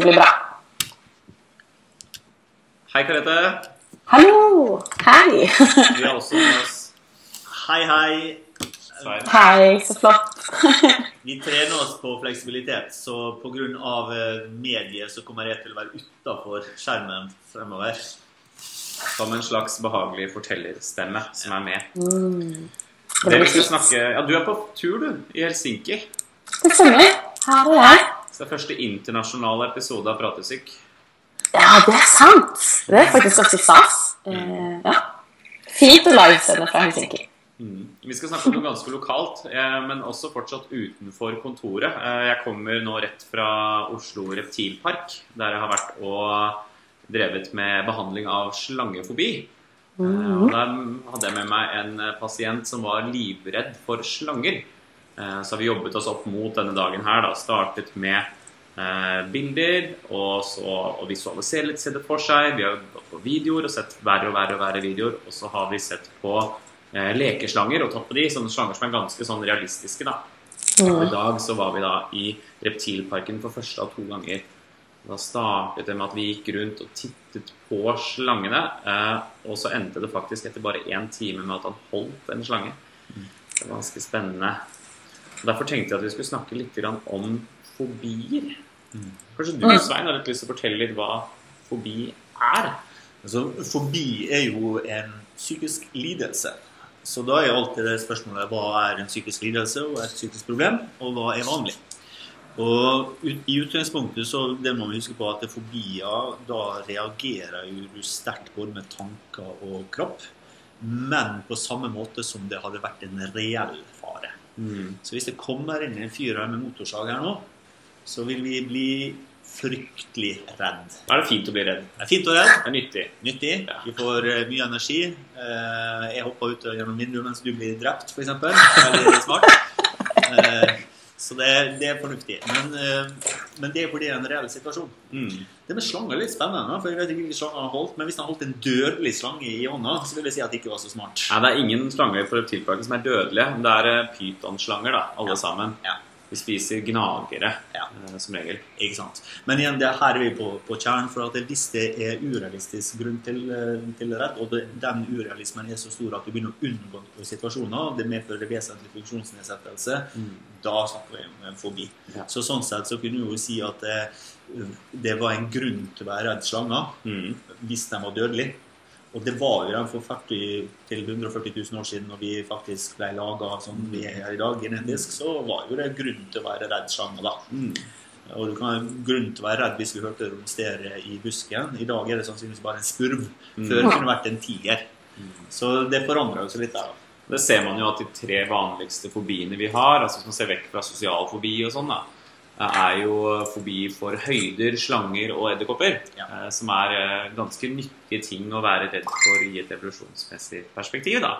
bli bra. Hei, Karete. Hallo! Hei! Vi har også med oss Hei, hei. Svein. Hei, så flott. Vi trener oss på fleksibilitet, så pga. mediet så kommer jeg til å være utafor skjermen fremover. Som en slags behagelig fortellerstemme som er med. Mm. Det vi skal snakke Ja, du er på tur, du. I Helsinki. Det stemmer. Her er jeg. Så det er første internasjonale episode av Pratesyk. Ja, det er sant. Det er faktisk ganske stas. Mm. ja. Fint å livesende fra Helsinki. Mm. Vi skal snakke om noe ganske lokalt, eh, men også fortsatt utenfor kontoret. Eh, Jeg kommer nå rett fra Oslo Reptilpark, der jeg har vært og drevet med behandling av slangefobi. Eh, Og der hadde jeg med meg en eh, pasient som var livredd for slanger. Eh, Så har vi jobbet oss opp mot denne dagen her. da, Startet med eh, bilder, og så å visualisere litt, se det for seg. Vi har gått på videoer og sett verre og verre og verre videoer. Og så har vi sett på eh, lekeslanger og tatt på de, sånne slanger som er ganske sånn realistiske. da. Og I dag så var vi da i reptilparken for første av to ganger. Da startet det med at vi gikk rundt og tittet på slangene. Eh, og så endte det faktisk etter bare én time med at han holdt en slange. Det var ganske spennende. Derfor tenkte jeg at vi skulle snakke litt om fobier. Kanskje du, Svein, har litt lyst til å fortelle litt hva fobi er? Altså, fobi er jo en psykisk lidelse. Så da er alltid det spørsmålet hva er en psykisk lidelse og et psykisk problem, og hva er vanlig? Og I utgangspunktet så det må vi huske på at fobier da reagerer jo du sterkt både med tanker og kropp, men på samme måte som det hadde vært en reell fare. Så hvis det kommer inn en fyr her med motorsag her nå, så vil vi bli fryktelig redd. Da er det fint å bli redd. Det er fint å redd. Det er nyttig. Nyttig. Ja. Vi får eh, mye energi. Eh, jeg hopper ut gjennom vinduet mens du blir drept, f.eks. Veldig smart. Eh, så det, det er fornuftig. Men, men det er fordi det er en reell situasjon. Mm. Det med slanger er litt spennende, for jeg vet ikke hvilke slanger han har holdt. Men hvis han holdt en dødelig slange i hånda, så vil jeg si at det ikke var så smart. Nei, det er ingen slanger for reptilparken som er dødelige. Det er eh, pytonslanger, da, alle Ja. sammen. Ja. De spiser gnagere, Ja. eh, som regel. Ikke sant? Men igjen, det her er vi på, på kjernen, for at hvis det er urealistisk grunn til, eh, til rett, og det, den urealismen er så stor at du begynner å unngå situasjoner, det medfører vesentlig funksjonsnedsettelse, da snakker vi om en fobi. Ja. Så sånn sett så kunne vi jo si at det, det var en grunn til å være redd slanger, Mm. hvis de var dødelige. Og det var jo den for 40 til 140 000 år siden, når vi faktisk ble laga som vi er i dag, genetisk, så var jo det grunn til å være redd sjanger, da. Mm. Og du kan ha grunn til å være redd hvis vi hørte romstere i busken. I dag er det sannsynligvis bare en spurv. Før kunne det vært en tiger. Så det forandrer jo seg litt der. da. Det ser man jo at de tre vanligste fobiene vi har, altså hvis man ser vekk fra sosial fobi og sånn, da, er jo fobi for høyder, slanger og edderkopper. Ja. eh, Som er eh, ganske nyttige ting å være redd for i et evolusjonsmessig perspektiv, da.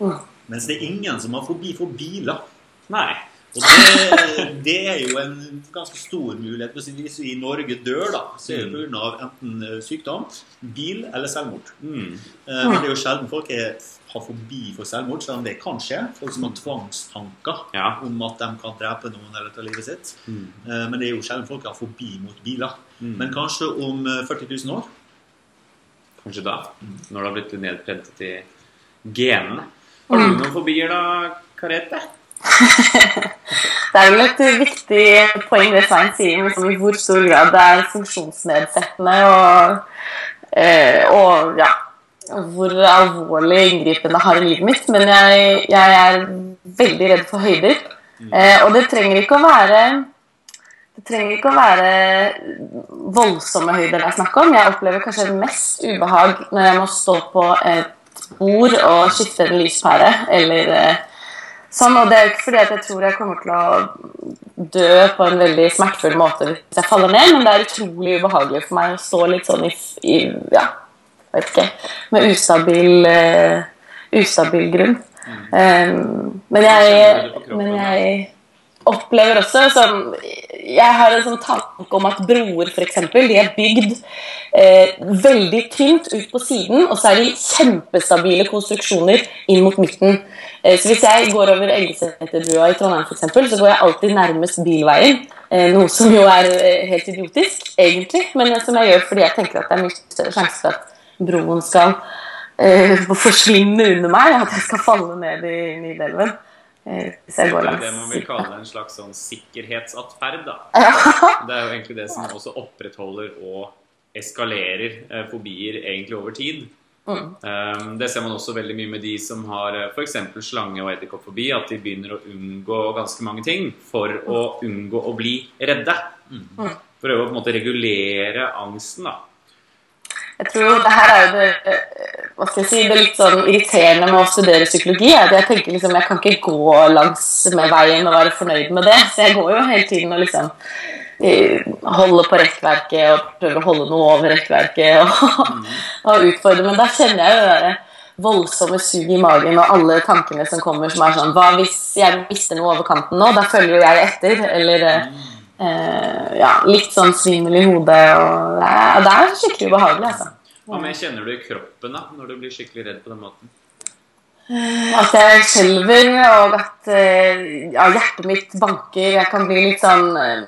Mm. Mens det er ingen som har fobi for biler. Nei. Og det, det er jo en ganske stor mulighet. Hvis vi- i Norge dør, da, så er det pga. enten eh, sykdom, bil eller selvmord. Mm. Eh, Men det er jo sjelden folk er, har fobi for selvmord, selv om det kan skje. Folk som har tvangstanker Ja. om at de kan drepe noen eller ta livet sitt. Mm. Eh, Men det er jo sjelden folk har fobi mot biler. Mm. Men kanskje om eh, 40 000 år Kanskje da, når det har blitt nedprentet i genene. Har du noen fobier da, Karete? Det er vel et viktig poeng det Svein sier, liksom, i hvor stor grad det er funksjonsnedsettende og, eh, og ja, hvor alvorlig inngripende det har i livet mitt. Men jeg, jeg er veldig redd for høyder. Eh, og det trenger ikke å være det trenger ikke å være voldsomme høyder det er snakk om. Jeg opplever kanskje mest ubehag når jeg må stå på et bord og skifte en lyspære, eller eh, sånn. Og det er jo ikke fordi at jeg tror jeg kommer til å dø på en veldig smertefull måte hvis jeg faller ned, men det er utrolig ubehagelig for meg å stå litt sånn i, i ja, vet ikke, med ustabil, uh, ustabil grunn. Um, men jeg, men jeg opplever også sånn Jeg har en sånn tanke om at broer eksempel, de er bygd eh, veldig tynt ut på siden, og så er de kjempestabile konstruksjoner inn mot midten. Eh, så hvis jeg går over Elgeseterbrua i Trondheim eksempel, så går jeg alltid nærmest bilveien. Eh, noe som jo er eh, helt idiotisk, egentlig, men som jeg gjør fordi jeg tenker at det er mye større sjanse for at broen skal eh, forsvinne under meg, at jeg skal falle ned i Nidelven. Eh, hvis jeg går Det langs det man vil kalle en slags sånn sikkerhetsatferd. da. Det er jo egentlig det som også opprettholder og eskalerer eh, fobier egentlig over tid. Mm. Um, det ser man også veldig mye med de som har eh, f.eks. slange- og edderkoppfobi. At de begynner å unngå ganske mange ting for å unngå å bli redde. Mm. Prøve å på en måte regulere angsten. da. Jeg tror det her er jo det, eh, hva skal jeg si, det litt sånn irriterende med å studere psykologi. At jeg tenker liksom, jeg kan ikke gå langs med veien og være fornøyd med det. Så jeg går jo hele tiden og liksom holde holder på rekkverket og prøver å holde noe over rekkverket og, og utfordre. Men da kjenner jeg jo det der voldsomme sug i magen og alle tankene som kommer som er sånn Hva hvis jeg mister noe over kanten nå? Da følger jo jeg etter. Eller eh, ja, litt sånn svimmel i hodet. Og det er, det er skikkelig ubehagelig, altså. Hva mer kjenner du i kroppen da, når du blir skikkelig redd på den måten? At jeg skjelver, og at eh, ja, hjertet mitt banker. Jeg kan bli litt sånn eh,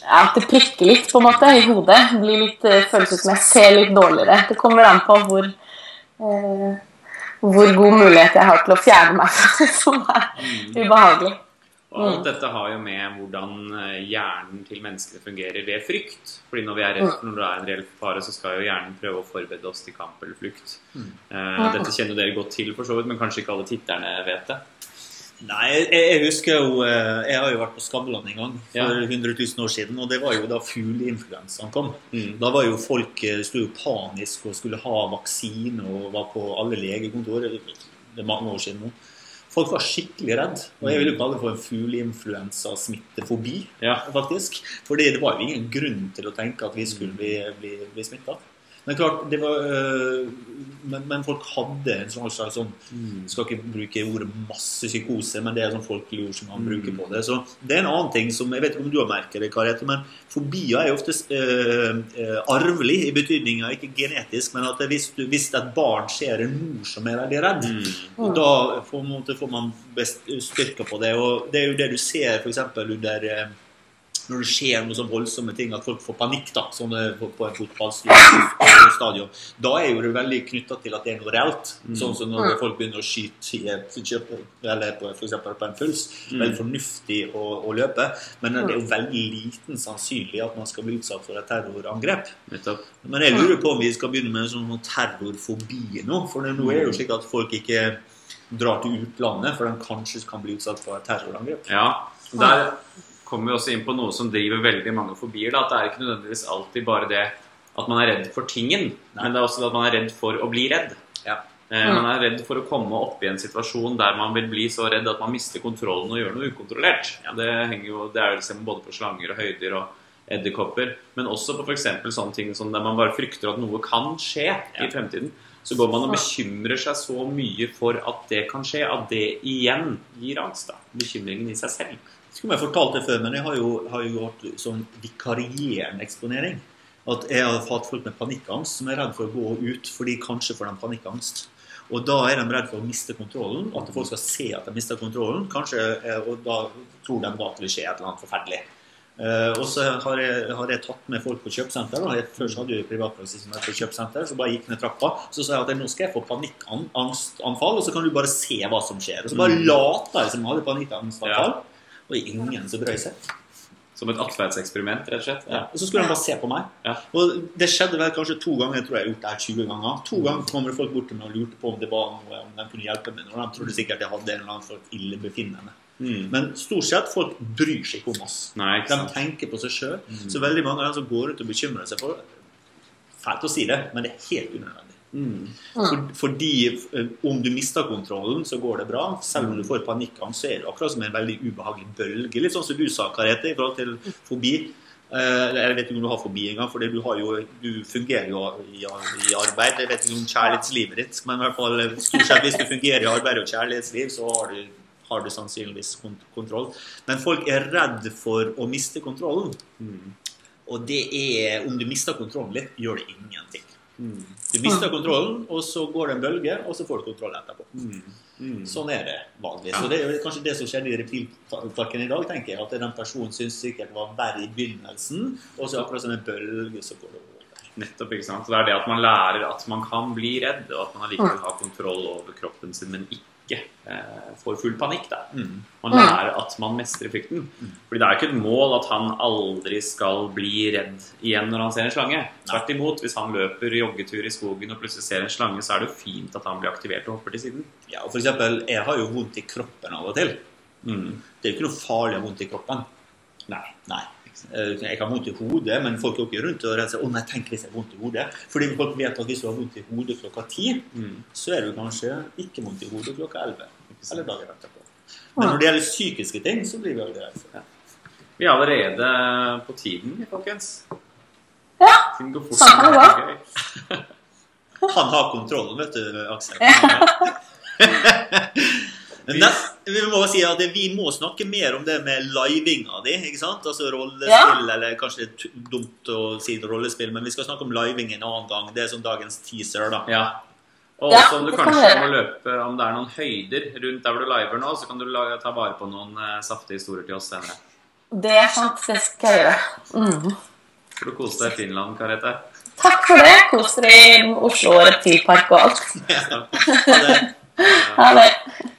ja, At det prikker litt på en måte i hodet. Blir litt, eh, føles ut som jeg ser litt dårligere. Det kommer an på hvor eh, hvor god mulighet jeg har til å fjerne meg fra det som er ubehagelig. Og alt dette har jo med hvordan eh, hjernen til menneskene fungerer ved frykt. Fordi når vi er redd for når det er en reell fare, så skal jo hjernen prøve å forberede oss til kamp eller flukt. Eh, dette kjenner dere godt til, for så vidt, men kanskje ikke alle titterne vet det. Nei, jeg, jeg husker jo eh, Jeg har jo vært på Skavlan en gang for Ja. 100 000 år siden. Og det var jo da fugleinfluensaen kom. Mm. Da var jo folk sto jo panisk og skulle ha vaksine og var på alle legekontorer. Det er mange år siden nå. Folk var skikkelig redd. Og jeg vil jo kalle det for en fugleinfluensasmittefobi. Ja. faktisk. Fordi det var jo ingen grunn til å tenke at vi skulle bli, bli, bli smitta. Men klart, det var, øh, men, men folk hadde en sånn slags sånn Mm. Skal ikke bruke ordet masse psykose, men det er sånn folkelig ord som man bruker på det. Så det er en annen ting som Jeg vet ikke om du har merket det, Karete, men fobier er jo ofte øh, arvelig i betydninga, ikke genetisk, men at hvis, du, hvis et barn ser en mor som er veldig redd, Mm. da får, man- får man best styrka på det. Og det er jo det du ser f.eks. under når det skjer noe så voldsomme ting at folk får panikk da, sånn på på en fotballstadion. Da er jo det veldig knytta til at det er noe reelt. Sånn som når folk begynner å skyte eller på, for på en puls. Veldig fornuftig å, å løpe, men det er jo veldig liten sannsynlig at man skal bli utsatt for et terrorangrep. Men jeg lurer på om vi skal begynne med en sånn terrorfobi nå. For nå er det jo slik at folk ikke drar til utlandet, for de kanskje kan bli utsatt for et terrorangrep. Ja, Der kommer vi også inn på noe som driver veldig mange forbi, Da, at det er ikke nødvendigvis alltid bare det at man er redd for tingen, men det er også det at man er redd for å bli redd. Ja. Eh, Man er redd for å komme opp i en situasjon der man vil bli så redd at man mister kontrollen og gjør noe ukontrollert. Det, jo, det er jo liksom både på slanger og høyder og edderkopper, men også på f.eks. sånne ting som der man bare frykter at noe kan skje i fremtiden. Så går man og bekymrer seg så mye for at det kan skje, at det igjen gir angst. da. Bekymringen i seg selv. Jeg skulle jeg fortalt det før, men jeg har jo, har jo hatt sånn vikarierende eksponering. At jeg har hatt folk med panikkangst som er redd for å gå ut fordi kanskje får de panikkangst. Og da er de redd for å miste kontrollen, at folk skal se at de mister kontrollen. Kanskje, eh, Og da tror de at det vil skje et eller annet forferdelig. Uh, og så har jeg, har jeg tatt med folk på kjøpesenter. først hadde jeg privatpraksis som på kjøpesenter, så bare gikk ned trappa. Så sa jeg at nå skal jeg få panikkangstanfall, og så kan du bare se hva som skjer. Og så bare lata jeg som jeg hadde panikkangstanfall, og det er ingen som brøy seg. Som et atferdseksperiment, rett og slett. Ja. Og så skulle de bare se på meg. Ja. Og det skjedde vel kanskje to ganger. Jeg tror jeg har gjort det her 20 ganger. To ganger kommer det folk bort til meg og lurte på om det var noe om de kunne hjelpe meg. Og de trodde sikkert jeg hadde en eller annen slags illebefinnende. Mm. Men stort sett folk bryr seg ikke om oss. Nei, ikke De tenker på seg sjøl. Så veldig mange av dem som går ut og bekymrer seg for Fælt å si det, men det er helt unødvendig. Mm. For, fordi eh, om du mister kontrollen, så går det bra. Selv om du får panikkangst, så er det akkurat som en veldig ubehagelig bølge. Litt sånn som du sa, Karete, i forhold til fobi. Eh, Jeg vet ikke om du har fobi engang, for du, jo, du fungerer jo i, i arbeid. Jeg vet ikke om kjærlighetslivet ditt, men i hvert fall eh, stort sett hvis du fungerer i arbeid og kjærlighetsliv, så har du, har du sannsynligvis kont kontroll. Men folk er redd for å miste kontrollen. Mm. Og det er Om du mister kontrollen litt, gjør det ingenting. Du mister kontrollen, og så går det en bølge, og så får du kontroll etterpå. Mm. Mm. Sånn er det vanlig. Så det er kanskje det som skjedde i reptilparken i dag, tenker jeg. At den personen syns sikkert var verre i begynnelsen, og så akkurat som en bølge, så går det over. Nettopp, ikke sant? Så det er det at man lærer at man kan bli redd, og at man allikevel har kontroll over kroppen sin, men ikke eh, får full panikk. Da. Mm. Man lærer at man mestrer frykten. Fordi det er jo ikke et mål at han aldri skal bli redd igjen når han ser en slange. Tvert imot, hvis han løper joggetur i skogen og plutselig ser en slange, så er det jo fint at han blir aktivert og hopper til siden. Ja, og for eksempel, jeg har jo vondt i kroppen av og til. Mm. Det er jo ikke noe farlig å ha vondt i kroppen. Nei. Nei. Eh, Jeg har vondt i hodet, men folk går ikke rundt og redder seg. 'Å nei, tenk hvis jeg har vondt i hodet'. Fordi folk vet at hvis du har vondt i hodet klokka ti, Mm. så er du kanskje ikke vondt i hodet klokka elleve. Eller dagen etterpå. Men når det gjelder psykiske ting, så blir vi aldri redde for det. Vi er allerede på tiden, folkens. Ja. Tiden går fort. Sånn kan det. Han har kontrollen, vet du, Aksel. Men Nest, vi må si at vi må snakke mer om det med livinga di. ikke sant? Altså rollespill, eller kanskje det er dumt å si rollespill, men vi skal snakke om living en annen gang. Det er som dagens teaser, da. Ja. Og Ja, også om du kanskje må løpe Om det er noen høyder rundt der hvor du liver nå, så kan du ta vare på noen uh, saftige historier til oss senere. Det er faktisk Det skal jeg gjøre. Mm. Får du kose deg i Finland, Karete. Takk for det. Kos dere i Oslo Reptilpark og alt. Ha det. Ha det.